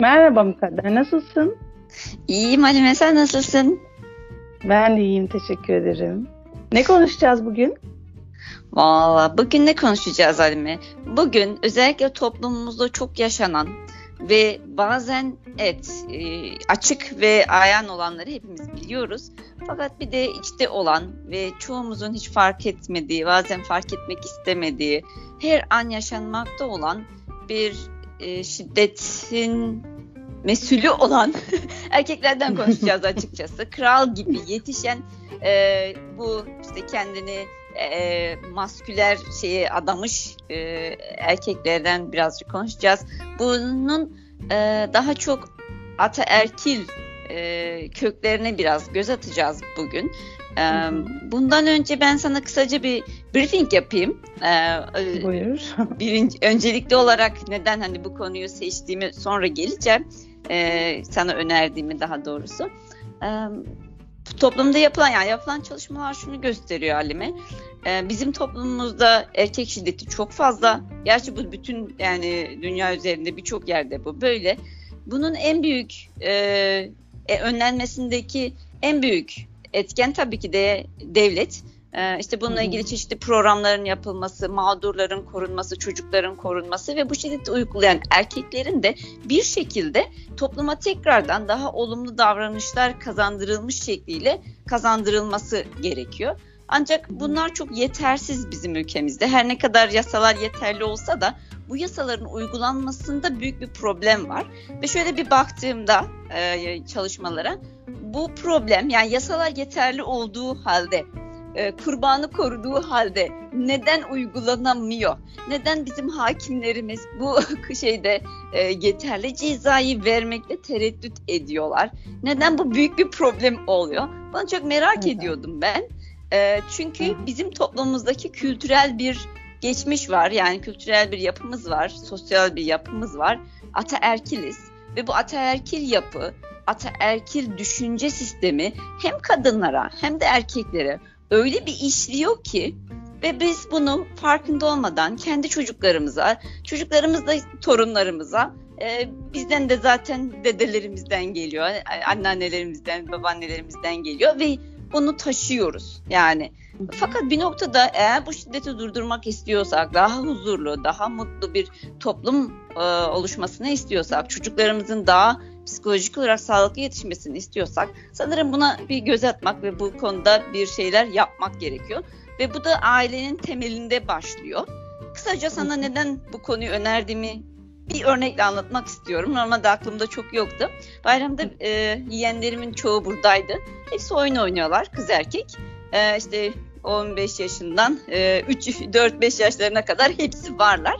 Merhaba Mukadder, nasılsın? İyiyim Halime, sen nasılsın? Ben de iyiyim, teşekkür ederim. Ne konuşacağız bugün? Valla bugün ne konuşacağız Halime? Bugün özellikle toplumumuzda çok yaşanan ve bazen evet e, açık ve ayan olanları hepimiz biliyoruz. Fakat bir de içte olan ve çoğumuzun hiç fark etmediği, bazen fark etmek istemediği, her an yaşanmakta olan bir e, şiddetin mesulü olan erkeklerden konuşacağız açıkçası. Kral gibi yetişen e, bu işte kendini e, masküler şeye adamış e, erkeklerden birazcık konuşacağız. Bunun e, daha çok ataerkil e, köklerine biraz göz atacağız bugün. E, bundan önce ben sana kısaca bir briefing yapayım. E, Buyur. Birinci, öncelikli olarak neden hani bu konuyu seçtiğimi sonra geleceğim. E, sana önerdiğimi daha doğrusu. E, toplumda yapılan yani yapılan çalışmalar şunu gösteriyor Halime. Ee, bizim toplumumuzda erkek şiddeti çok fazla. Gerçi bu bütün yani dünya üzerinde birçok yerde bu böyle. Bunun en büyük e, e, önlenmesindeki en büyük etken tabii ki de devlet. Ee, işte bununla ilgili çeşitli programların yapılması, mağdurların korunması, çocukların korunması ve bu şiddeti uygulayan erkeklerin de bir şekilde topluma tekrardan daha olumlu davranışlar kazandırılmış şekliyle kazandırılması gerekiyor. Ancak bunlar çok yetersiz bizim ülkemizde. Her ne kadar yasalar yeterli olsa da bu yasaların uygulanmasında büyük bir problem var. Ve şöyle bir baktığımda e, çalışmalara bu problem yani yasalar yeterli olduğu halde e, kurbanı koruduğu halde neden uygulanamıyor? Neden bizim hakimlerimiz bu şeyde e, yeterli cezayı vermekte tereddüt ediyorlar? Neden bu büyük bir problem oluyor? Ben çok merak evet. ediyordum ben. E, çünkü bizim toplumumuzdaki kültürel bir geçmiş var. Yani kültürel bir yapımız var, sosyal bir yapımız var. Ataerkiliz ve bu ataerkil yapı, ataerkil düşünce sistemi hem kadınlara hem de erkeklere öyle bir işliyor ki ve biz bunu farkında olmadan kendi çocuklarımıza, çocuklarımız da torunlarımıza e, bizden de zaten dedelerimizden geliyor, anneannelerimizden, babaannelerimizden geliyor ve bunu taşıyoruz yani. Fakat bir noktada eğer bu şiddeti durdurmak istiyorsak, daha huzurlu, daha mutlu bir toplum e, oluşmasını istiyorsak, çocuklarımızın daha psikolojik olarak sağlıklı yetişmesini istiyorsak sanırım buna bir göz atmak ve bu konuda bir şeyler yapmak gerekiyor. Ve bu da ailenin temelinde başlıyor. Kısaca sana neden bu konuyu önerdiğimi bir örnekle anlatmak istiyorum. Normalde aklımda çok yoktu. Bayramda e, yeğenlerimin çoğu buradaydı. Hepsi oyun oynuyorlar kız erkek. E, işte 15 yaşından e, 3-4-5 yaşlarına kadar hepsi varlar.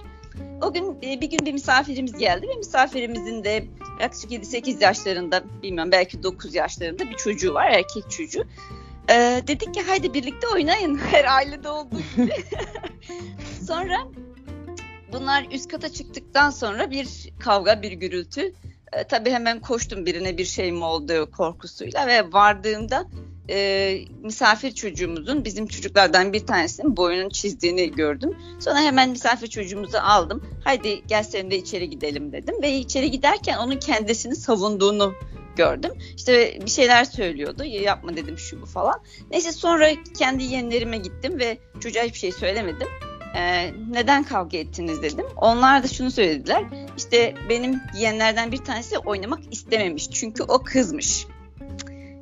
O gün e, bir gün bir misafirimiz geldi ve misafirimizin de yaklaşık 7-8 yaşlarında bilmiyorum belki 9 yaşlarında bir çocuğu var erkek çocuğu. Ee, dedik ki haydi birlikte oynayın her ailede olduğu gibi. sonra bunlar üst kata çıktıktan sonra bir kavga bir gürültü. Ee, tabii hemen koştum birine bir şey mi oldu korkusuyla ve vardığımda e, misafir çocuğumuzun bizim çocuklardan bir tanesinin boyunun çizdiğini gördüm. Sonra hemen misafir çocuğumuzu aldım. Haydi gel sen de içeri gidelim dedim. Ve içeri giderken onun kendisini savunduğunu gördüm. İşte bir şeyler söylüyordu. Yapma dedim şu bu falan. Neyse sonra kendi yeğenlerime gittim ve çocuğa hiçbir şey söylemedim. Ee, neden kavga ettiniz dedim. Onlar da şunu söylediler. İşte benim yeğenlerden bir tanesi oynamak istememiş. Çünkü o kızmış.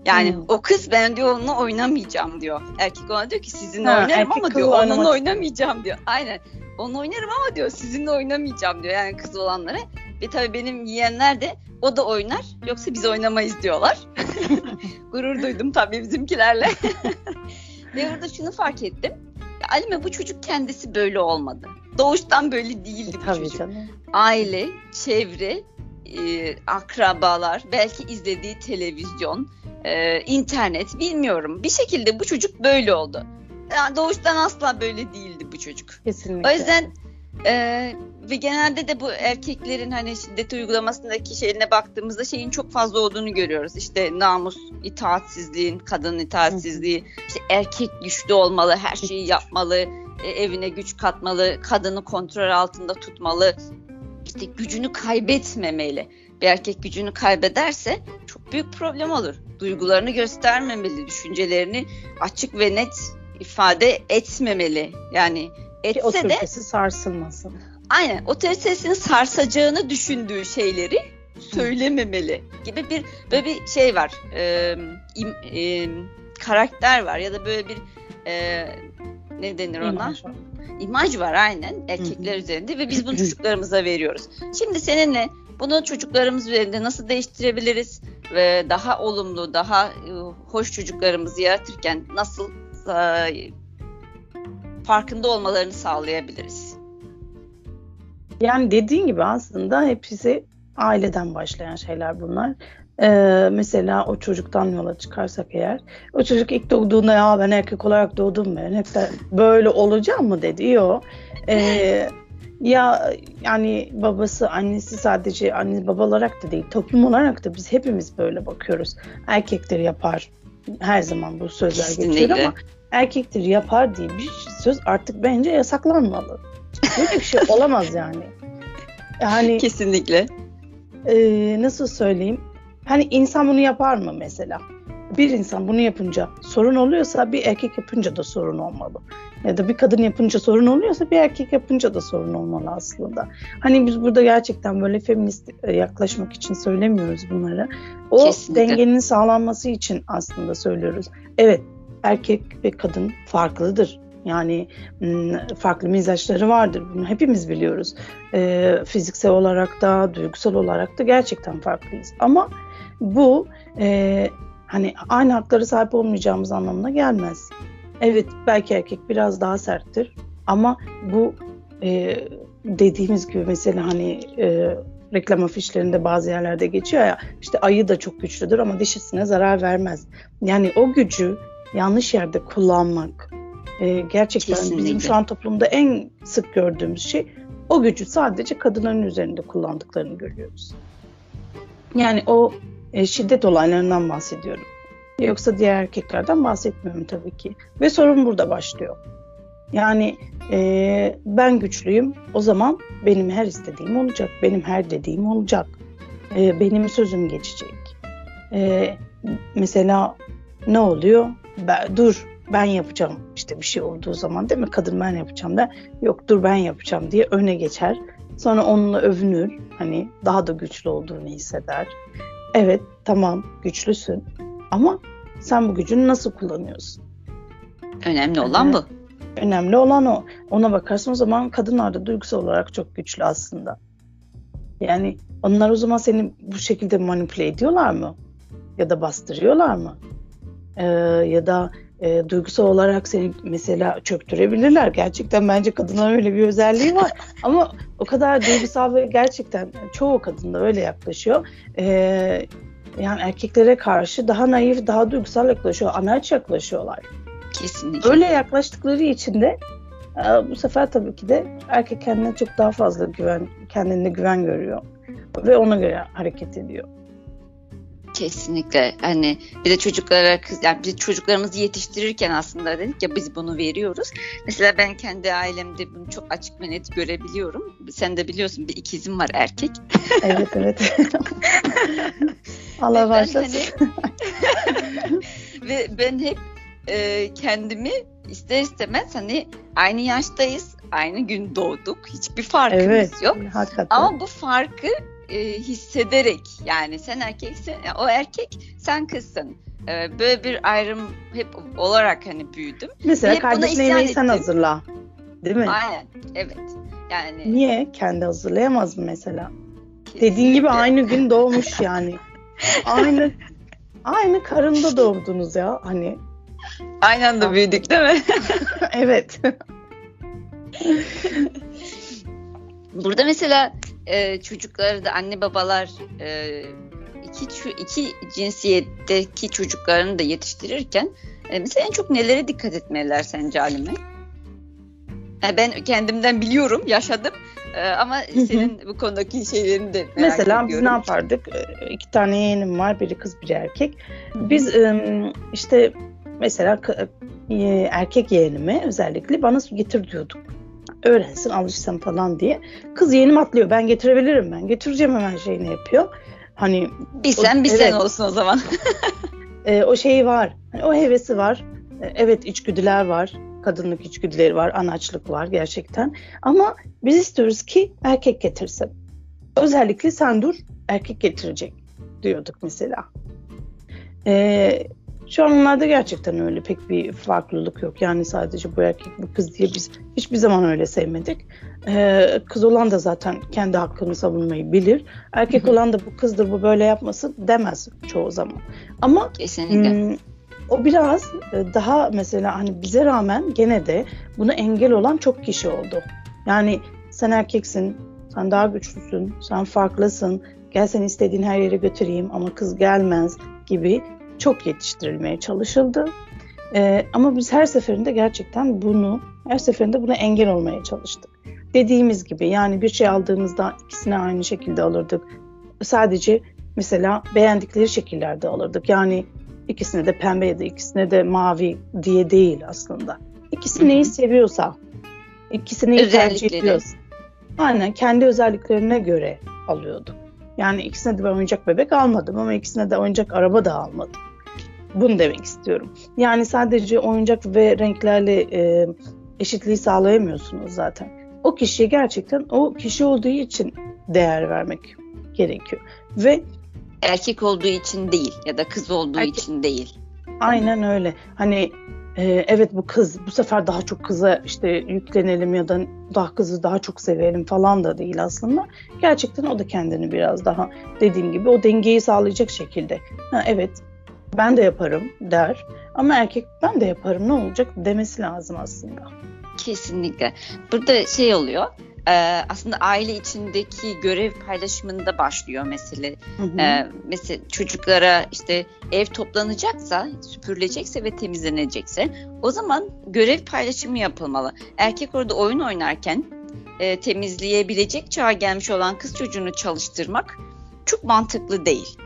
Yani hmm. o kız ben diyor onunla oynamayacağım diyor. Erkek ona diyor ki sizinle ha, oynarım ama diyor onunla oynamayacağım diyor. Aynen. Onunla oynarım ama diyor sizinle oynamayacağım diyor. Yani kız olanlara. Ve tabii benim yiyenler de o da oynar yoksa biz oynamayız diyorlar. Gurur duydum tabii bizimkilerle. Ve burada şunu fark ettim. Alime bu çocuk kendisi böyle olmadı. Doğuştan böyle değildi bu tabii çocuk. Canım. Aile, çevre, e, akrabalar, belki izlediği televizyon, e, internet bilmiyorum. Bir şekilde bu çocuk böyle oldu. Yani doğuştan asla böyle değildi bu çocuk. Kesinlikle. O yüzden e, ve genelde de bu erkeklerin hani şiddet uygulamasındaki şeyine baktığımızda şeyin çok fazla olduğunu görüyoruz. İşte namus, itaatsizliğin, kadın itaatsizliği, işte erkek güçlü olmalı, her şeyi yapmalı, e, evine güç katmalı, kadını kontrol altında tutmalı, işte gücünü kaybetmemeli. bir erkek gücünü kaybederse çok büyük problem olur. Duygularını göstermemeli, düşüncelerini açık ve net ifade etmemeli. Yani etse Ki de sarsılmasın. Aynen otoritesini sarsacağını düşündüğü şeyleri söylememeli gibi bir böyle bir şey var. E, im, e, karakter var ya da böyle bir e, ne denir ona? İmaj var. İmaj var aynen erkekler Hı-hı. üzerinde ve biz bunu çocuklarımıza veriyoruz. Şimdi seninle bunu çocuklarımız üzerinde nasıl değiştirebiliriz ve daha olumlu, daha e, hoş çocuklarımızı yaratırken nasıl farkında olmalarını sağlayabiliriz? Yani dediğin gibi aslında hepsi aileden başlayan şeyler bunlar. Ee, mesela o çocuktan yola çıkarsak eğer o çocuk ilk doğduğunda ya ben erkek olarak doğdum ben hep de böyle olacağım mı dedi. Yok. Ee, ya yani babası annesi sadece anne baba olarak da değil toplum olarak da biz hepimiz böyle bakıyoruz. Erkekler yapar her zaman bu sözler geçiyor ama erkektir yapar diye bir söz artık bence yasaklanmalı. Böyle bir şey olamaz yani. Yani kesinlikle. E, nasıl söyleyeyim? Hani insan bunu yapar mı mesela? Bir insan bunu yapınca sorun oluyorsa bir erkek yapınca da sorun olmalı. Ya da bir kadın yapınca sorun oluyorsa bir erkek yapınca da sorun olmalı aslında. Hani biz burada gerçekten böyle feminist e, yaklaşmak için söylemiyoruz bunları. O Kesinlikle. dengenin sağlanması için aslında söylüyoruz. Evet erkek ve kadın farklıdır. Yani farklı mizaçları vardır. Bunu hepimiz biliyoruz. E, fiziksel olarak da, duygusal olarak da gerçekten farklıyız. Ama bu e, hani aynı hakları sahip olmayacağımız anlamına gelmez. Evet belki erkek biraz daha serttir ama bu e, dediğimiz gibi mesela hani e, reklam afişlerinde bazı yerlerde geçiyor ya işte ayı da çok güçlüdür ama dişisine zarar vermez. Yani o gücü yanlış yerde kullanmak e, gerçekten Kesinlikle. bizim şu an toplumda en sık gördüğümüz şey o gücü sadece kadınların üzerinde kullandıklarını görüyoruz. Yani o e, şiddet olaylarından bahsediyorum. Yoksa diğer erkeklerden bahsetmiyorum tabii ki. Ve sorun burada başlıyor. Yani e, ben güçlüyüm, o zaman benim her istediğim olacak, benim her dediğim olacak, e, benim sözüm geçecek. E, mesela ne oluyor? Ben, dur ben yapacağım işte bir şey olduğu zaman değil mi? Kadın ben yapacağım da yok dur ben yapacağım diye öne geçer. Sonra onunla övünür. Hani daha da güçlü olduğunu hisseder. Evet tamam güçlüsün ama sen bu gücünü nasıl kullanıyorsun? Önemli olan bu. Önemli olan o. Ona bakarsın o zaman kadınlar da duygusal olarak çok güçlü aslında. Yani onlar o zaman seni bu şekilde manipüle ediyorlar mı? Ya da bastırıyorlar mı? Ee, ya da e, duygusal olarak seni mesela çöktürebilirler. Gerçekten bence kadınların öyle bir özelliği var. Ama o kadar duygusal ve gerçekten çoğu kadında öyle yaklaşıyor. E, yani erkeklere karşı daha naif, daha duygusal yaklaşıyor. Anaç yaklaşıyorlar. Kesinlikle. Öyle yaklaştıkları için de e, bu sefer tabii ki de erkek kendine çok daha fazla güven, kendine güven görüyor. Ve ona göre hareket ediyor. Kesinlikle. Hani bir de çocuklara kız yani biz çocuklarımızı yetiştirirken aslında dedik ya biz bunu veriyoruz. Mesela ben kendi ailemde bunu çok açık ve net görebiliyorum. Sen de biliyorsun bir ikizim var erkek. Evet evet. Allah başlasın. Hani, ve ben hep e, kendimi ister istemez hani aynı yaştayız, aynı gün doğduk. Hiçbir farkımız evet, yok. Hakikaten. Ama bu farkı e, hissederek yani sen erkeksin o erkek sen kızsın e, böyle bir ayrım hep olarak hani büyüdüm. Mesela hep kardeşine yemeği sen hazırla değil mi? Aynen evet yani. Niye kendi hazırlayamaz mı mesela? Kesinlikle. Dediğin gibi aynı gün doğmuş yani. aynı aynı karında doğdunuz ya hani. Aynı anda büyüdük değil mi? evet. Burada mesela e, çocukları da anne babalar e, iki iki cinsiyetteki çocuklarını da yetiştirirken e, mesela en çok nelere dikkat etmeliler sence Halime? Yani e, ben kendimden biliyorum, yaşadım. Ee, ama senin bu konudaki şeylerini de merak Mesela ediyorum. biz ne yapardık? E, iki tane yeğenim var, biri kız, biri erkek. Biz işte mesela erkek yeğenimi özellikle bana su getir diyorduk. Öğrensin alışsın falan diye. Kız yeni atlıyor ben getirebilirim ben getireceğim hemen şeyini yapıyor. Hani bir sen o, bir evet, sen olsun o zaman. e, o şeyi var. Hani o hevesi var. E, evet içgüdüler var. Kadınlık içgüdüleri var. Anaçlık var gerçekten. Ama biz istiyoruz ki erkek getirsin. Özellikle sen dur erkek getirecek diyorduk mesela. Ee, şu an onlarda gerçekten öyle pek bir farklılık yok. Yani sadece bu erkek bu kız diye biz hiçbir zaman öyle sevmedik. Ee, kız olan da zaten kendi hakkını savunmayı bilir. Erkek olan da bu kızdır bu böyle yapmasın demez çoğu zaman. Ama Kesinlikle. Hmm, o biraz e, daha mesela hani bize rağmen gene de buna engel olan çok kişi oldu. Yani sen erkeksin, sen daha güçlüsün, sen farklısın, gel seni istediğin her yere götüreyim ama kız gelmez gibi çok yetiştirilmeye çalışıldı. Ee, ama biz her seferinde gerçekten bunu, her seferinde buna engel olmaya çalıştık. Dediğimiz gibi yani bir şey aldığımızda ikisine aynı şekilde alırdık. Sadece mesela beğendikleri şekillerde alırdık. Yani ikisine de pembe ya da ikisine de mavi diye değil aslında. İkisi neyi seviyorsa, ikisi neyi tercih ediyorsa. Aynen kendi özelliklerine göre alıyorduk. Yani ikisine de ben oyuncak bebek almadım ama ikisine de oyuncak araba da almadım. Bunu demek istiyorum. Yani sadece oyuncak ve renklerle e, eşitliği sağlayamıyorsunuz zaten. O kişiye gerçekten o kişi olduğu için değer vermek gerekiyor. Ve erkek olduğu için değil ya da kız olduğu erkek, için değil. Aynen öyle. Hani e, evet bu kız bu sefer daha çok kıza işte yüklenelim ya da daha kızı daha çok sevelim falan da değil aslında. Gerçekten o da kendini biraz daha dediğim gibi o dengeyi sağlayacak şekilde. Ha, evet ben de yaparım der ama erkek ben de yaparım ne olacak demesi lazım aslında. Kesinlikle. Burada şey oluyor e, aslında aile içindeki görev paylaşımında başlıyor mesele. Hı hı. E, mesela çocuklara işte ev toplanacaksa, süpürülecekse ve temizlenecekse o zaman görev paylaşımı yapılmalı. Erkek orada oyun oynarken e, temizleyebilecek çağa gelmiş olan kız çocuğunu çalıştırmak çok mantıklı değil.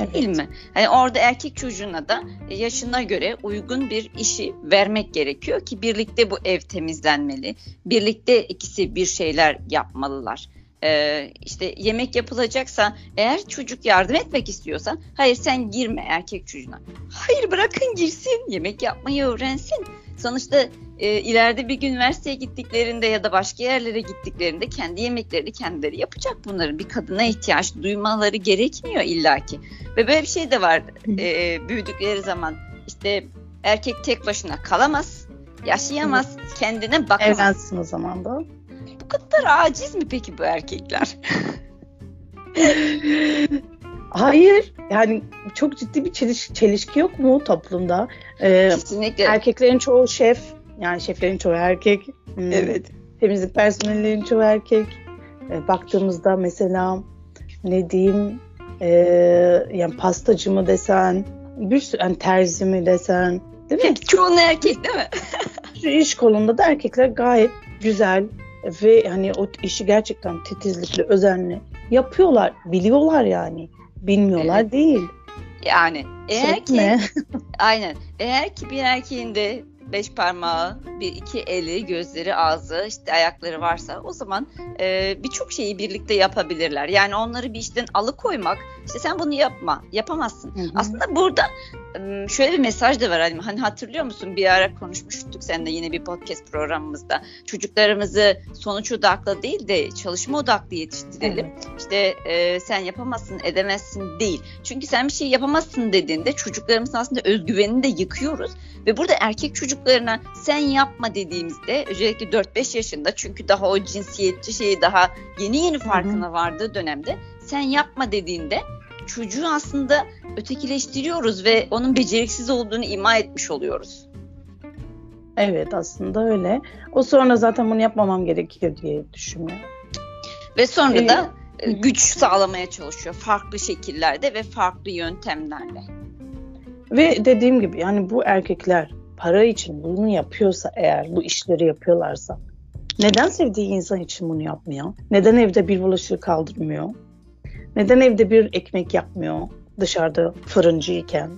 Evet. Değil mi? Yani orada erkek çocuğuna da yaşına göre uygun bir işi vermek gerekiyor ki birlikte bu ev temizlenmeli. Birlikte ikisi bir şeyler yapmalılar. Ee, işte yemek yapılacaksa eğer çocuk yardım etmek istiyorsa hayır sen girme erkek çocuğuna. Hayır bırakın girsin yemek yapmayı öğrensin. Sonuçta e, ileride bir gün üniversiteye gittiklerinde ya da başka yerlere gittiklerinde kendi yemeklerini kendileri yapacak bunların. Bir kadına ihtiyaç duymaları gerekmiyor illaki. Ve böyle bir şey de var e, büyüdükleri zaman işte erkek tek başına kalamaz, yaşayamaz, kendine bakamaz. Evlensin o zaman da. Bu kadar aciz mi peki bu erkekler? Hayır. Yani çok ciddi bir çeliş, çelişki yok mu toplumda? Ee, Kesinlikle. Erkeklerin çoğu şef. Yani şeflerin çoğu erkek. Hmm. Evet. Temizlik personellerin çoğu erkek. Ee, baktığımızda mesela ne diyeyim e, yani pastacı mı desen bir sürü yani terzi mi desen değil mi? Çoğunu erkek değil mi? Şu iş kolunda da erkekler gayet güzel ve hani o işi gerçekten titizlikle, özenli yapıyorlar, biliyorlar yani. Bilmiyorlar evet. değil. Yani eğer Çok ki ne? aynen eğer ki bir erkeğin de beş parmağı, bir iki eli, gözleri, ağzı, işte ayakları varsa o zaman e, birçok şeyi birlikte yapabilirler. Yani onları bir işten alıkoymak, işte sen bunu yapma, yapamazsın. Hı hı. Aslında burada şöyle bir mesaj da var Halim. Hani hatırlıyor musun bir ara konuşmuştuk seninle yine bir podcast programımızda. Çocuklarımızı sonuç odaklı değil de çalışma odaklı yetiştirelim. Evet. İşte e, sen yapamazsın, edemezsin değil. Çünkü sen bir şey yapamazsın dediğinde çocuklarımızın aslında özgüvenini de yıkıyoruz. Ve burada erkek çocuklarına sen yapma dediğimizde özellikle 4-5 yaşında çünkü daha o cinsiyetçi şeyi daha yeni yeni farkına vardığı dönemde sen yapma dediğinde çocuğu aslında ötekileştiriyoruz ve onun beceriksiz olduğunu ima etmiş oluyoruz. Evet aslında öyle. O sonra zaten bunu yapmamam gerekiyor diye düşünüyor. Ve sonra ee, da e, güç sağlamaya çalışıyor farklı şekillerde ve farklı yöntemlerle. Ve dediğim gibi yani bu erkekler para için bunu yapıyorsa eğer bu işleri yapıyorlarsa neden sevdiği insan için bunu yapmıyor? Neden evde bir bulaşığı kaldırmıyor? Neden evde bir ekmek yapmıyor dışarıda fırıncıyken?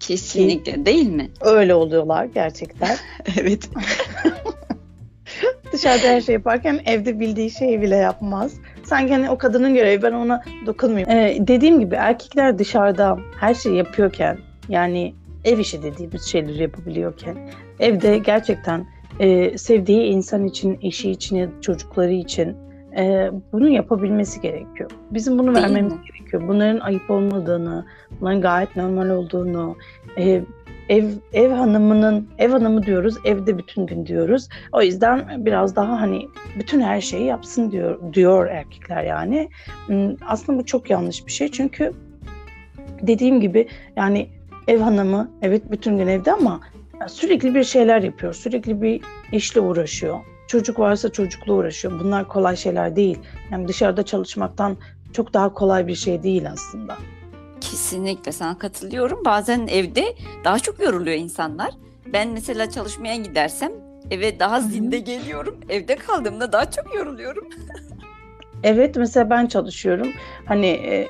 Kesinlikle değil mi? Öyle oluyorlar gerçekten. evet. dışarıda her şey yaparken evde bildiği şeyi bile yapmaz. Sanki hani o kadının görevi ben ona dokunmayayım. Ee, dediğim gibi erkekler dışarıda her şeyi yapıyorken yani ev işi dediğimiz şeyleri yapabiliyorken evde gerçekten e, sevdiği insan için, eşi için çocukları için e, bunu yapabilmesi gerekiyor. Bizim bunu Değil vermemiz mi? gerekiyor. Bunların ayıp olmadığını, bunların gayet normal olduğunu, e, ev ev hanımının ev hanımı diyoruz, evde bütün gün diyoruz. O yüzden biraz daha hani bütün her şeyi yapsın diyor diyor erkekler yani. Hmm, aslında bu çok yanlış bir şey çünkü dediğim gibi yani ev hanımı evet bütün gün evde ama sürekli bir şeyler yapıyor. Sürekli bir işle uğraşıyor. Çocuk varsa çocukla uğraşıyor. Bunlar kolay şeyler değil. Yani dışarıda çalışmaktan çok daha kolay bir şey değil aslında. Kesinlikle sana katılıyorum. Bazen evde daha çok yoruluyor insanlar. Ben mesela çalışmaya gidersem eve daha zinde geliyorum. Evde kaldığımda daha çok yoruluyorum. evet mesela ben çalışıyorum. Hani e,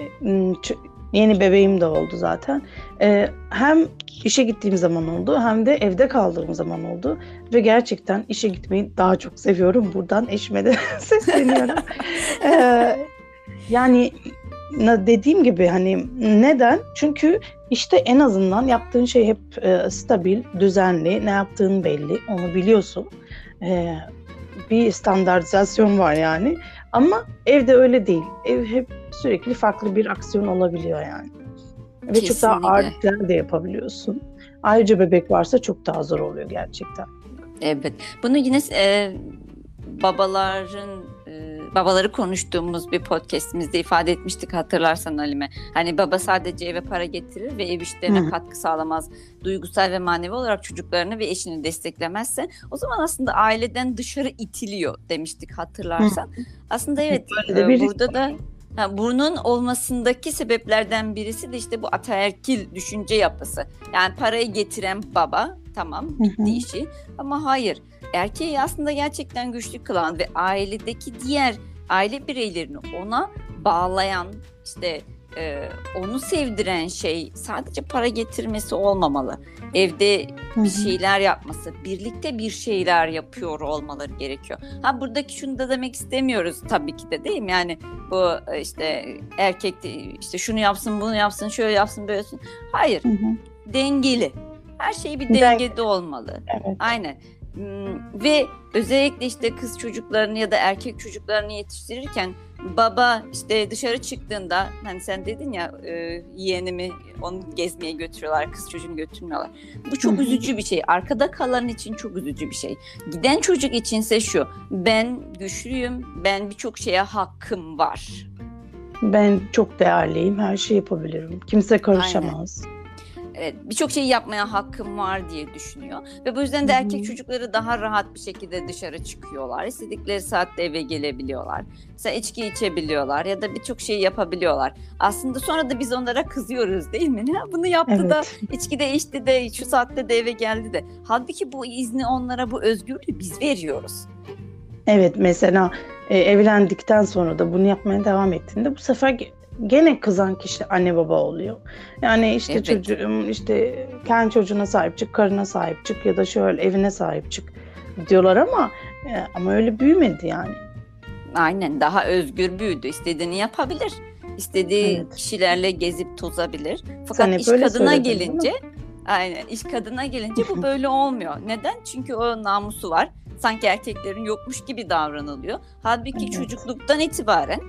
yeni bebeğim de oldu zaten. E, hem işe gittiğim zaman oldu hem de evde kaldığım zaman oldu. Ve gerçekten işe gitmeyi daha çok seviyorum. Buradan eşime de sesleniyorum. e, yani dediğim gibi hani neden? Çünkü işte en azından yaptığın şey hep e, stabil, düzenli, ne yaptığın belli, onu biliyorsun. E, bir standartizasyon var yani. Ama evde öyle değil. Ev hep sürekli farklı bir aksiyon olabiliyor yani. Ve Kesinlikle. çok daha ağır de yapabiliyorsun. Ayrıca bebek varsa çok daha zor oluyor gerçekten. Evet. Bunu yine e, babaların babaları konuştuğumuz bir podcastimizde ifade etmiştik hatırlarsan Halime. Hani baba sadece eve para getirir ve ev işlerine Hı. katkı sağlamaz. Duygusal ve manevi olarak çocuklarını ve eşini desteklemezse o zaman aslında aileden dışarı itiliyor demiştik hatırlarsan. Hı. Aslında evet e, burada da Ha, bunun olmasındaki sebeplerden birisi de işte bu ataerkil düşünce yapısı. Yani parayı getiren baba tamam bitti işi ama hayır erkeği aslında gerçekten güçlü kılan ve ailedeki diğer aile bireylerini ona bağlayan işte e, onu sevdiren şey sadece para getirmesi olmamalı. Evde bir şeyler yapması, birlikte bir şeyler yapıyor olmaları gerekiyor. Ha buradaki şunu da demek istemiyoruz tabii ki de değil mi? Yani bu e, işte erkek işte şunu yapsın, bunu yapsın, şöyle yapsın, böyle yapsın. Hayır. Hı hı. Dengeli. Her şey bir dengede olmalı. Evet. Aynen. Hmm, ve özellikle işte kız çocuklarını ya da erkek çocuklarını yetiştirirken baba işte dışarı çıktığında hani sen dedin ya e, yeğenimi onu gezmeye götürüyorlar kız çocuğunu götürmüyorlar. Bu çok üzücü bir şey. Arkada kalan için çok üzücü bir şey. Giden çocuk içinse şu ben güçlüyüm ben birçok şeye hakkım var. Ben çok değerliyim her şeyi yapabilirim. Kimse karışamaz. Aynen evet, birçok şeyi yapmaya hakkım var diye düşünüyor. Ve bu yüzden de erkek çocukları daha rahat bir şekilde dışarı çıkıyorlar. İstedikleri saatte eve gelebiliyorlar. Mesela içki içebiliyorlar ya da birçok şeyi yapabiliyorlar. Aslında sonra da biz onlara kızıyoruz değil mi? Ne bunu yaptı evet. da içki de içti de şu saatte de eve geldi de. Halbuki bu izni onlara bu özgürlüğü biz veriyoruz. Evet mesela e, evlendikten sonra da bunu yapmaya devam ettiğinde bu sefer gene kızan kişi anne baba oluyor. Yani işte evet. çocuğum işte kendi çocuğuna sahip çık, karına sahip çık ya da şöyle evine sahip çık diyorlar ama e, ama öyle büyümedi yani. Aynen daha özgür büyüdü. İstediğini yapabilir. İstediği evet. kişilerle gezip tozabilir. Fakat iş kadına gelince aynen iş kadına gelince bu böyle olmuyor. Neden? Çünkü o namusu var. Sanki erkeklerin yokmuş gibi davranılıyor. Halbuki evet. çocukluktan itibaren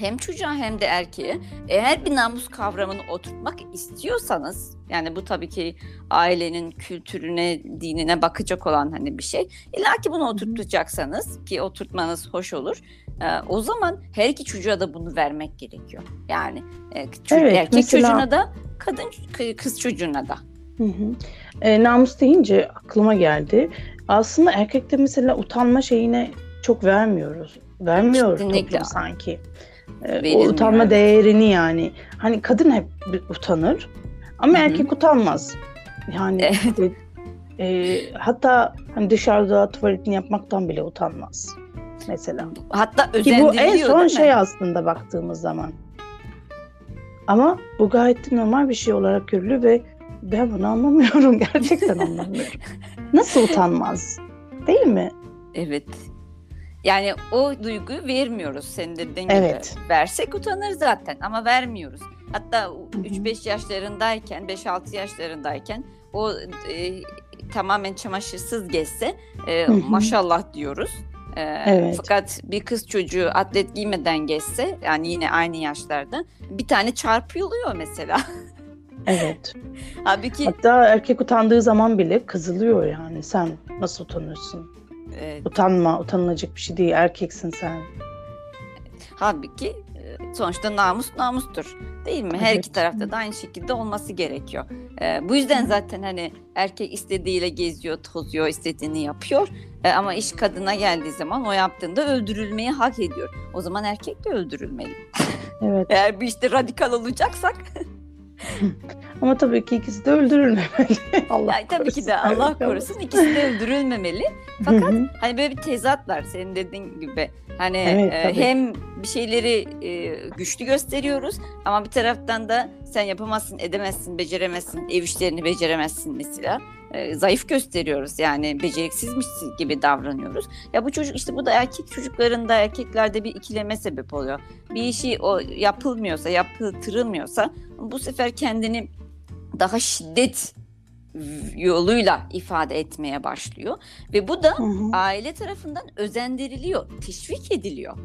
hem çocuğa hem de erkeğe eğer bir namus kavramını oturtmak istiyorsanız yani bu tabii ki ailenin kültürüne, dinine bakacak olan hani bir şey. İlla ki bunu oturtacaksanız ki oturtmanız hoş olur. E, o zaman her iki çocuğa da bunu vermek gerekiyor. Yani e, çocuk, evet, erkek mesela... çocuğuna da kadın kız çocuğuna da. Hı hı. E, namus deyince aklıma geldi. Aslında erkekte mesela utanma şeyine çok vermiyoruz. Vermiyor toplum sanki. Verilmiyor. O utanma değerini yani. Hani kadın hep utanır ama Hı-hı. erkek utanmaz. Yani evet. e, hatta hani dışarıda tuvaletini yapmaktan bile utanmaz mesela. Hatta Ki bu en son şey aslında baktığımız zaman. Ama bu gayet normal bir şey olarak görülüyor ve ben bunu anlamıyorum. Gerçekten anlamıyorum. Nasıl utanmaz? Değil mi? Evet. Yani o duyguyu vermiyoruz senin dediğin evet. gibi. Versek utanır zaten ama vermiyoruz. Hatta 3-5 yaşlarındayken, 5-6 yaşlarındayken o e, tamamen çamaşırsız gezse e, maşallah diyoruz. E, evet. Fakat bir kız çocuğu atlet giymeden gezse yani yine aynı yaşlarda bir tane çarpılıyor mesela. Evet. Halbuki hatta erkek utandığı zaman bile kızılıyor yani. Sen nasıl utanırsın? Evet. Utanma, utanılacak bir şey değil. Erkeksin sen. Halbuki sonuçta namus namustur. Değil mi? Her evet. iki tarafta da aynı şekilde olması gerekiyor. Ee, bu yüzden zaten hani erkek istediğiyle geziyor, tozuyor, istediğini yapıyor. Ee, ama iş kadına geldiği zaman o yaptığında öldürülmeyi hak ediyor. O zaman erkek de öldürülmeli. Evet. Eğer bir işte radikal olacaksak Ama tabii ki ikisi de öldürülmemeli. Allah yani tabii ki de Allah korusun ikisi de öldürülmemeli. Fakat hani böyle bir tezat var senin dediğin gibi. Hani evet, e, hem bir şeyleri e, güçlü gösteriyoruz ama bir taraftan da sen yapamazsın, edemezsin, beceremezsin, ev işlerini beceremezsin mesela. E, zayıf gösteriyoruz yani beceriksizmiş gibi davranıyoruz. Ya bu çocuk işte bu da erkek çocuklarında erkeklerde bir ikileme sebep oluyor. Bir işi o yapılmıyorsa, yaptırılmıyorsa bu sefer kendini daha şiddet yoluyla ifade etmeye başlıyor ve bu da hı hı. aile tarafından özendiriliyor, teşvik ediliyor.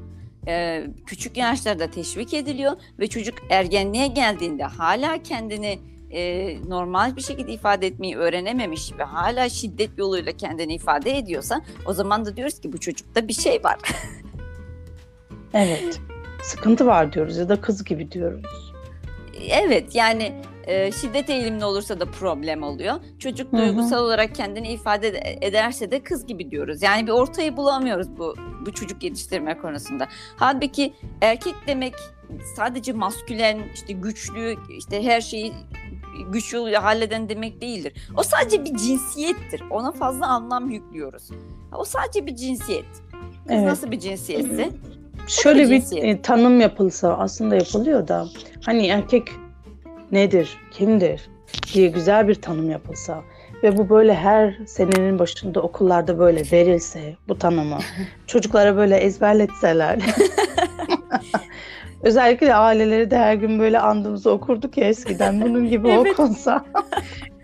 Ee, küçük yaşlarda teşvik ediliyor ve çocuk ergenliğe geldiğinde hala kendini e, normal bir şekilde ifade etmeyi öğrenememiş ve hala şiddet yoluyla kendini ifade ediyorsa o zaman da diyoruz ki bu çocukta bir şey var. evet. Sıkıntı var diyoruz ya da kız gibi diyoruz. Evet yani e, şiddet eğilimli olursa da problem oluyor. Çocuk Hı-hı. duygusal olarak kendini ifade ederse de kız gibi diyoruz. Yani bir ortayı bulamıyoruz bu bu çocuk yetiştirme konusunda. Halbuki erkek demek sadece maskülen, işte güçlü, işte her şeyi güç yoluyla halleden demek değildir. O sadece bir cinsiyettir. Ona fazla anlam yüklüyoruz. O sadece bir cinsiyet. Kız evet. nasıl bir cinsiyetse? Şöyle bir, bir e, tanım yapılsa aslında yapılıyor da hani erkek nedir, kimdir diye güzel bir tanım yapılsa ve bu böyle her senenin başında okullarda böyle verilse bu tanımı çocuklara böyle ezberletseler özellikle aileleri de her gün böyle andımızı okurduk ya eskiden bunun gibi evet. okunsa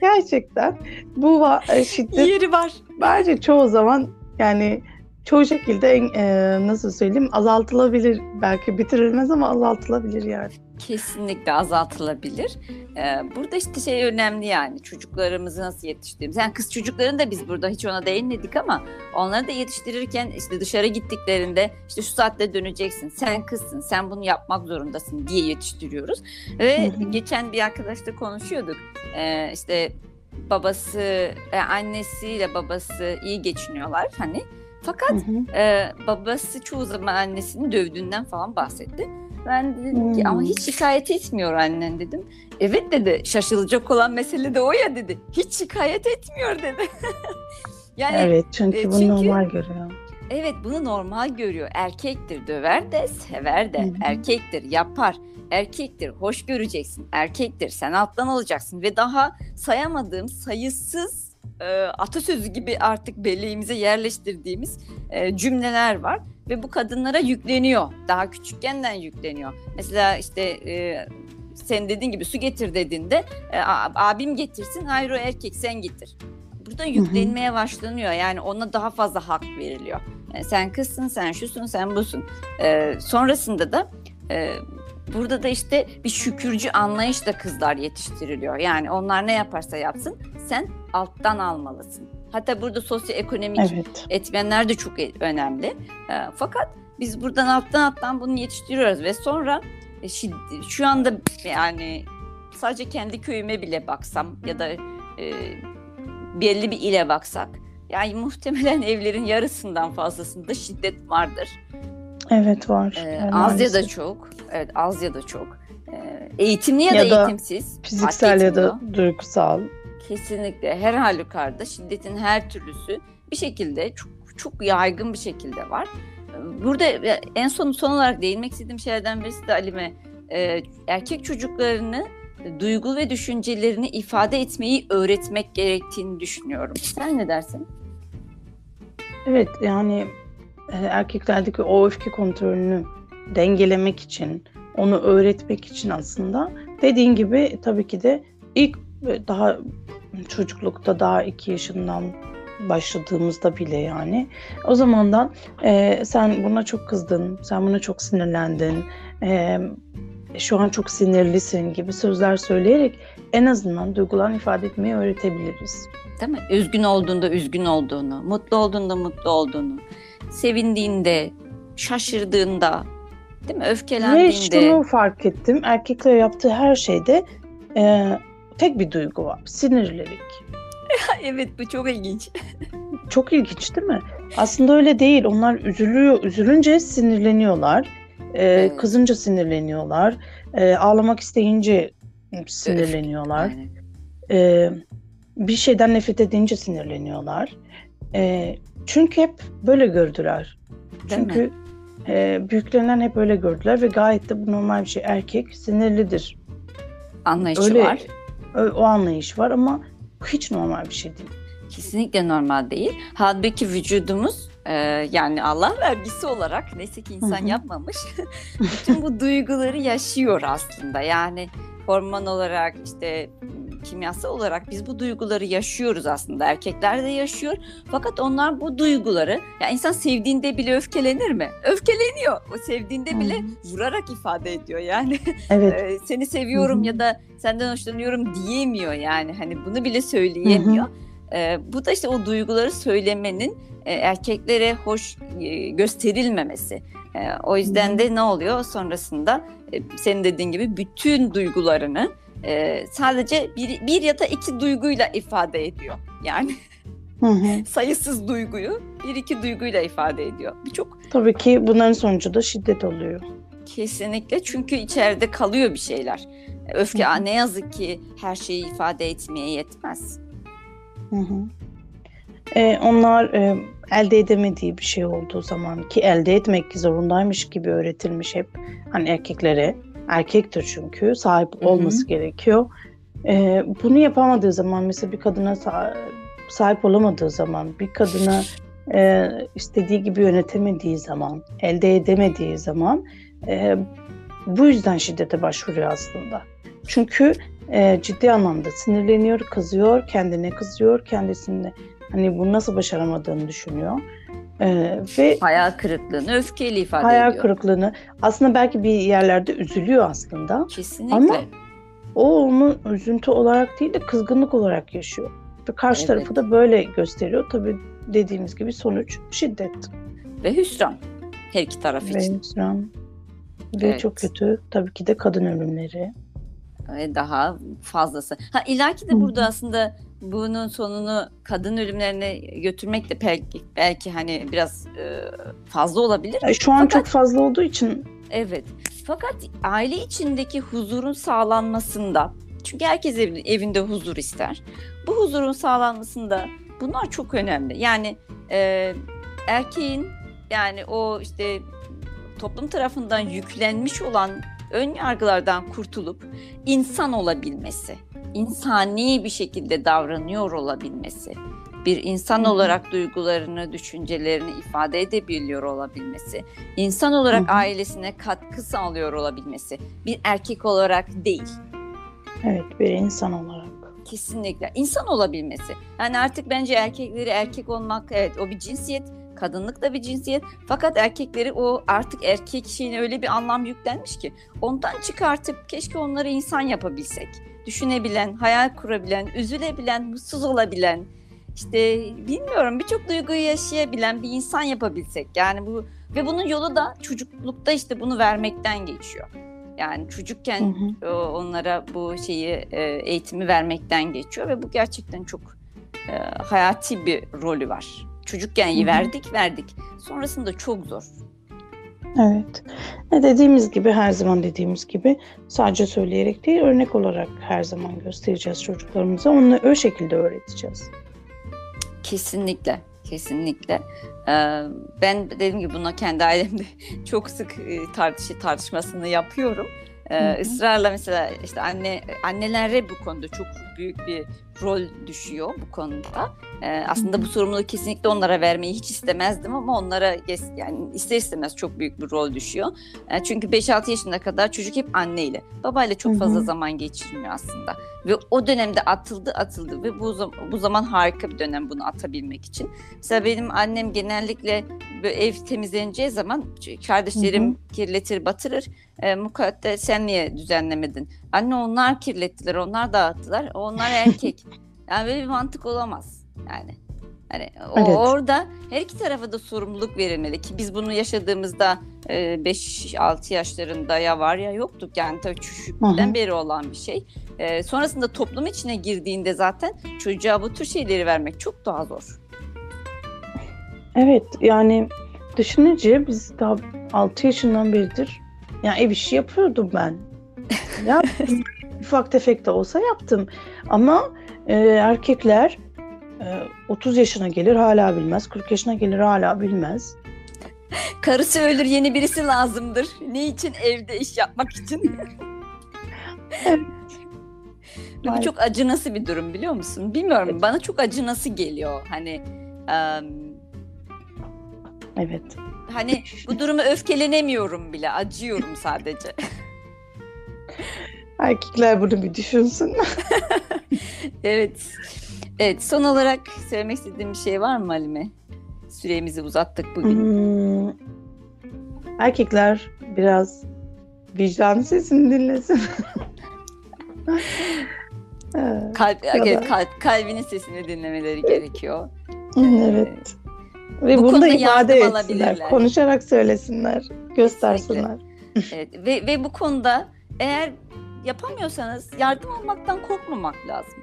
gerçekten bu şiddet yeri var. Bence çoğu zaman yani çoğu şekilde e, nasıl söyleyeyim azaltılabilir. Belki bitirilmez ama azaltılabilir yani. Kesinlikle azaltılabilir. Ee, burada işte şey önemli yani çocuklarımızı nasıl yetiştirdiğimiz. Yani kız çocukların da biz burada hiç ona değinmedik ama onları da yetiştirirken işte dışarı gittiklerinde işte şu saatte döneceksin. Sen kızsın, sen bunu yapmak zorundasın diye yetiştiriyoruz. Ve geçen bir arkadaşla konuşuyorduk. Ee, işte babası, e, annesiyle babası iyi geçiniyorlar hani. Fakat hı hı. E, babası çoğu zaman annesini dövdüğünden falan bahsetti. Ben de dedim ki ama hiç şikayet etmiyor annen dedim. Evet dedi şaşılacak olan mesele de o ya dedi. Hiç şikayet etmiyor dedi. yani Evet çünkü e, bunu çünkü, normal görüyor. Evet bunu normal görüyor. Erkektir döver de sever de. Hı-hı. Erkektir yapar. Erkektir hoş göreceksin. Erkektir sen alttan alacaksın. Ve daha sayamadığım sayısız e, atasözü gibi artık belleğimize yerleştirdiğimiz e, cümleler var ve bu kadınlara yükleniyor. Daha küçükkenden yükleniyor. Mesela işte e, sen dediğin gibi su getir dediğinde e, abim getirsin hayır o erkek sen getir. Burada yüklenmeye başlanıyor. Yani ona daha fazla hak veriliyor. Yani sen kızsın, sen şusun, sen busun. E, sonrasında da e, burada da işte bir şükürcü anlayışla kızlar yetiştiriliyor. Yani onlar ne yaparsa yapsın sen alttan almalısın. Hatta burada sosyoekonomik evet. etmenler de çok e, önemli. E, fakat biz buradan alttan alttan bunu yetiştiriyoruz ve sonra e, şu anda yani sadece kendi köyüme bile baksam ya da e, belli bir ile baksak yani muhtemelen evlerin yarısından fazlasında şiddet vardır. Evet var. Ee, az ya da çok. Evet az ya da çok. Ee, eğitimli ya, ya da, da eğitimsiz. Fiziksel ya da duygusal. Kesinlikle her halükarda şiddetin her türlüsü bir şekilde çok çok yaygın bir şekilde var. Burada en son son olarak değinmek istediğim şeylerden birisi de Alime e, erkek çocuklarını duygu ve düşüncelerini ifade etmeyi öğretmek gerektiğini düşünüyorum. Sen ne dersin? Evet yani e, erkeklerdeki o öfke kontrolünü dengelemek için, onu öğretmek için aslında dediğin gibi tabii ki de ilk e, daha çocuklukta daha iki yaşından başladığımızda bile yani o zamandan e, sen buna çok kızdın, sen buna çok sinirlendin, e, şu an çok sinirlisin gibi sözler söyleyerek en azından duygularını ifade etmeyi öğretebiliriz. Değil mi? Üzgün olduğunda üzgün olduğunu, mutlu olduğunda mutlu olduğunu, sevindiğinde, şaşırdığında, değil mi? Öfkelendiğinde. Ve şunu fark ettim. Erkekler yaptığı her şeyde e, tek bir duygu var. Sinirlilik. evet bu çok ilginç. çok ilginç değil mi? Aslında öyle değil. Onlar üzülüyor, üzülünce sinirleniyorlar. E, evet. Kızınca sinirleniyorlar. E, ağlamak isteyince sinirleniyorlar. E, bir şeyden nefret edince sinirleniyorlar. E, çünkü hep böyle gördüler. Değil çünkü mi? e, büyüklerinden hep öyle gördüler ve gayet de bu normal bir şey. Erkek sinirlidir. Anlayışı öyle, var. O anlayış var ama hiç normal bir şey değil. Kesinlikle normal değil. Halbuki vücudumuz e, yani Allah vergisi olarak neyse ki insan Hı-hı. yapmamış. bütün bu duyguları yaşıyor aslında. Yani hormon olarak işte kimyasal olarak biz bu duyguları yaşıyoruz aslında. Erkekler de yaşıyor. Fakat onlar bu duyguları ya insan sevdiğinde bile öfkelenir mi? Öfkeleniyor. O sevdiğinde bile vurarak ifade ediyor. Yani evet. seni seviyorum hmm. ya da senden hoşlanıyorum diyemiyor yani. Hani bunu bile söyleyemiyor. Hmm. bu da işte o duyguları söylemenin erkeklere hoş gösterilmemesi. o yüzden de ne oluyor sonrasında senin dediğin gibi bütün duygularını e, sadece bir, bir ya da iki duyguyla ifade ediyor. Yani hı hı. sayısız duyguyu bir iki duyguyla ifade ediyor. Birçok Tabii ki bunların sonucu da şiddet oluyor. Kesinlikle çünkü içeride kalıyor bir şeyler. Öfke hı. ne yazık ki her şeyi ifade etmeye yetmez. Hı hı. Ee, onlar e, elde edemediği bir şey olduğu zaman ki elde etmek zorundaymış gibi öğretilmiş hep hani erkeklere erkektir çünkü sahip olması Hı-hı. gerekiyor. Ee, bunu yapamadığı zaman mesela bir kadına sahip olamadığı zaman bir kadına e, istediği gibi yönetemediği zaman elde edemediği zaman e, bu yüzden şiddete başvuruyor aslında. Çünkü e, ciddi anlamda sinirleniyor, kızıyor, kendine kızıyor, kendisine hani bunu nasıl başaramadığını düşünüyor. Ee, ve hayal kırıklığını öfkeyle ifade hayal ediyor. Hayal kırıklığını aslında belki bir yerlerde üzülüyor aslında. Kesinlikle. Ama o onu üzüntü olarak değil de kızgınlık olarak yaşıyor. Ve karşı evet. tarafı da böyle gösteriyor. Tabii dediğimiz gibi sonuç şiddet. Ve hüsran her iki taraf Ve için. Ve hüsran. Ve evet. çok kötü tabii ki de kadın ölümleri. Ve daha fazlası. Ha ilaki de burada aslında bunun sonunu kadın ölümlerine götürmek de belki, belki hani biraz e, fazla olabilir. E, şu an Fakat, çok fazla olduğu için. Evet. Fakat aile içindeki huzurun sağlanmasında çünkü herkes evinde huzur ister. Bu huzurun sağlanmasında bunlar çok önemli. Yani e, erkeğin yani o işte toplum tarafından yüklenmiş olan ön yargılardan kurtulup insan olabilmesi insani bir şekilde davranıyor olabilmesi, bir insan olarak duygularını, düşüncelerini ifade edebiliyor olabilmesi, insan olarak ailesine katkı sağlıyor olabilmesi, bir erkek olarak değil. Evet, bir insan olarak. Kesinlikle. insan olabilmesi. Yani artık bence erkekleri erkek olmak, evet o bir cinsiyet, kadınlık da bir cinsiyet. Fakat erkekleri o artık erkek şeyine öyle bir anlam yüklenmiş ki ondan çıkartıp keşke onları insan yapabilsek düşünebilen, hayal kurabilen, üzülebilen, mutsuz olabilen, işte bilmiyorum birçok duyguyu yaşayabilen bir insan yapabilsek. Yani bu ve bunun yolu da çocuklukta işte bunu vermekten geçiyor. Yani çocukken hı hı. onlara bu şeyi e, eğitimi vermekten geçiyor ve bu gerçekten çok e, hayati bir rolü var. Çocukken hı hı. verdik verdik. Sonrasında çok zor. Evet. Ne dediğimiz gibi her zaman dediğimiz gibi sadece söyleyerek değil örnek olarak her zaman göstereceğiz çocuklarımıza. Onu o şekilde öğreteceğiz. Kesinlikle. Kesinlikle. Ee, ben dediğim gibi buna kendi ailemde çok sık e, tartış tartışmasını yapıyorum. Ee, ısrarla mesela işte anne annelere bu konuda çok büyük bir rol düşüyor bu konuda. Ee, aslında bu sorumluluğu kesinlikle onlara vermeyi hiç istemezdim ama onlara yani ister istemez çok büyük bir rol düşüyor. Yani çünkü 5-6 yaşına kadar çocuk hep anneyle, babayla çok fazla zaman geçirmiyor aslında. Ve o dönemde atıldı atıldı ve bu, bu zaman harika bir dönem bunu atabilmek için. Mesela benim annem genellikle ev temizleneceği zaman kardeşlerim kirletir batırır. E, mukaddes sen niye düzenlemedin? Anne onlar kirlettiler, onlar dağıttılar. Onlar erkek. yani böyle bir mantık olamaz. Yani Hani evet. orada her iki tarafa da sorumluluk verilmeli ki biz bunu yaşadığımızda 5-6 yaşlarında ya var ya yoktuk yani tabii küçüklükten beri olan bir şey. E, sonrasında toplum içine girdiğinde zaten çocuğa bu tür şeyleri vermek çok daha zor. Evet yani düşününce biz daha 6 yaşından beridir yani ev işi yapıyordum ben. Ya ufak tefek de olsa yaptım. Ama e, erkekler e, 30 yaşına gelir hala bilmez, 40 yaşına gelir hala bilmez. Karısı ölür yeni birisi lazımdır. Ne için evde iş yapmak için? evet. Bu çok acınası bir durum biliyor musun? Bilmiyorum evet. bana çok acınası geliyor. Hani um, Evet. Hani bu duruma öfkelenemiyorum bile. Acıyorum sadece. Erkekler bunu bir düşünsün. evet. Evet. Son olarak söylemek istediğim bir şey var mı Halime? Süremizi uzattık bugün. Hmm. Erkekler biraz vicdan sesini dinlesin. Kalp, evet, kalp, kalbinin sesini dinlemeleri gerekiyor. Evet. Ve bu bunu da ifade etsinler. Konuşarak söylesinler, göstersinler. evet. ve, ve bu konuda eğer yapamıyorsanız yardım almaktan korkmamak lazım.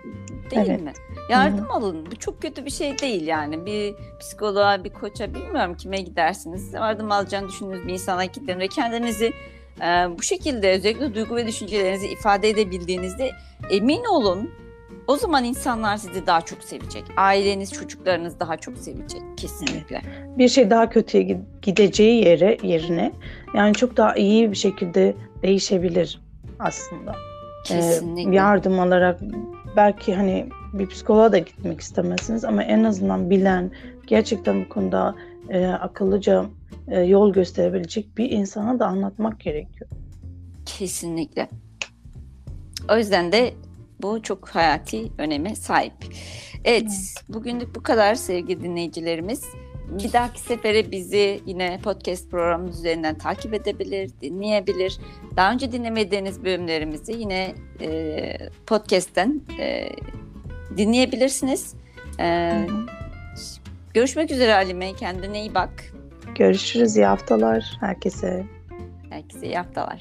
Değil evet. mi? Yardım Hı-hı. alın. Bu çok kötü bir şey değil yani. Bir psikoloğa, bir koça bilmiyorum kime gidersiniz. Yardım alacağını düşündüğünüz bir insana gidin ve kendinizi e, bu şekilde özellikle duygu ve düşüncelerinizi ifade edebildiğinizde emin olun o zaman insanlar sizi daha çok sevecek. Aileniz, çocuklarınız daha çok sevecek kesinlikle. Bir şey daha kötüye gideceği yere yerine yani çok daha iyi bir şekilde değişebilir aslında. Ee, kesinlikle. Ee, yardım alarak belki hani bir psikoloğa da gitmek istemezsiniz ama en azından bilen, gerçekten bu konuda e, akıllıca e, yol gösterebilecek bir insana da anlatmak gerekiyor. Kesinlikle. O yüzden de bu çok hayati öneme sahip. Evet, bugünlük bu kadar sevgili dinleyicilerimiz. Bir dahaki sefere bizi yine podcast programımız üzerinden takip edebilir, dinleyebilir. Daha önce dinlemediğiniz bölümlerimizi yine e, podcast'ten e, dinleyebilirsiniz. E, görüşmek üzere Halime. Kendine iyi bak. Görüşürüz. İyi haftalar herkese. Herkese iyi haftalar.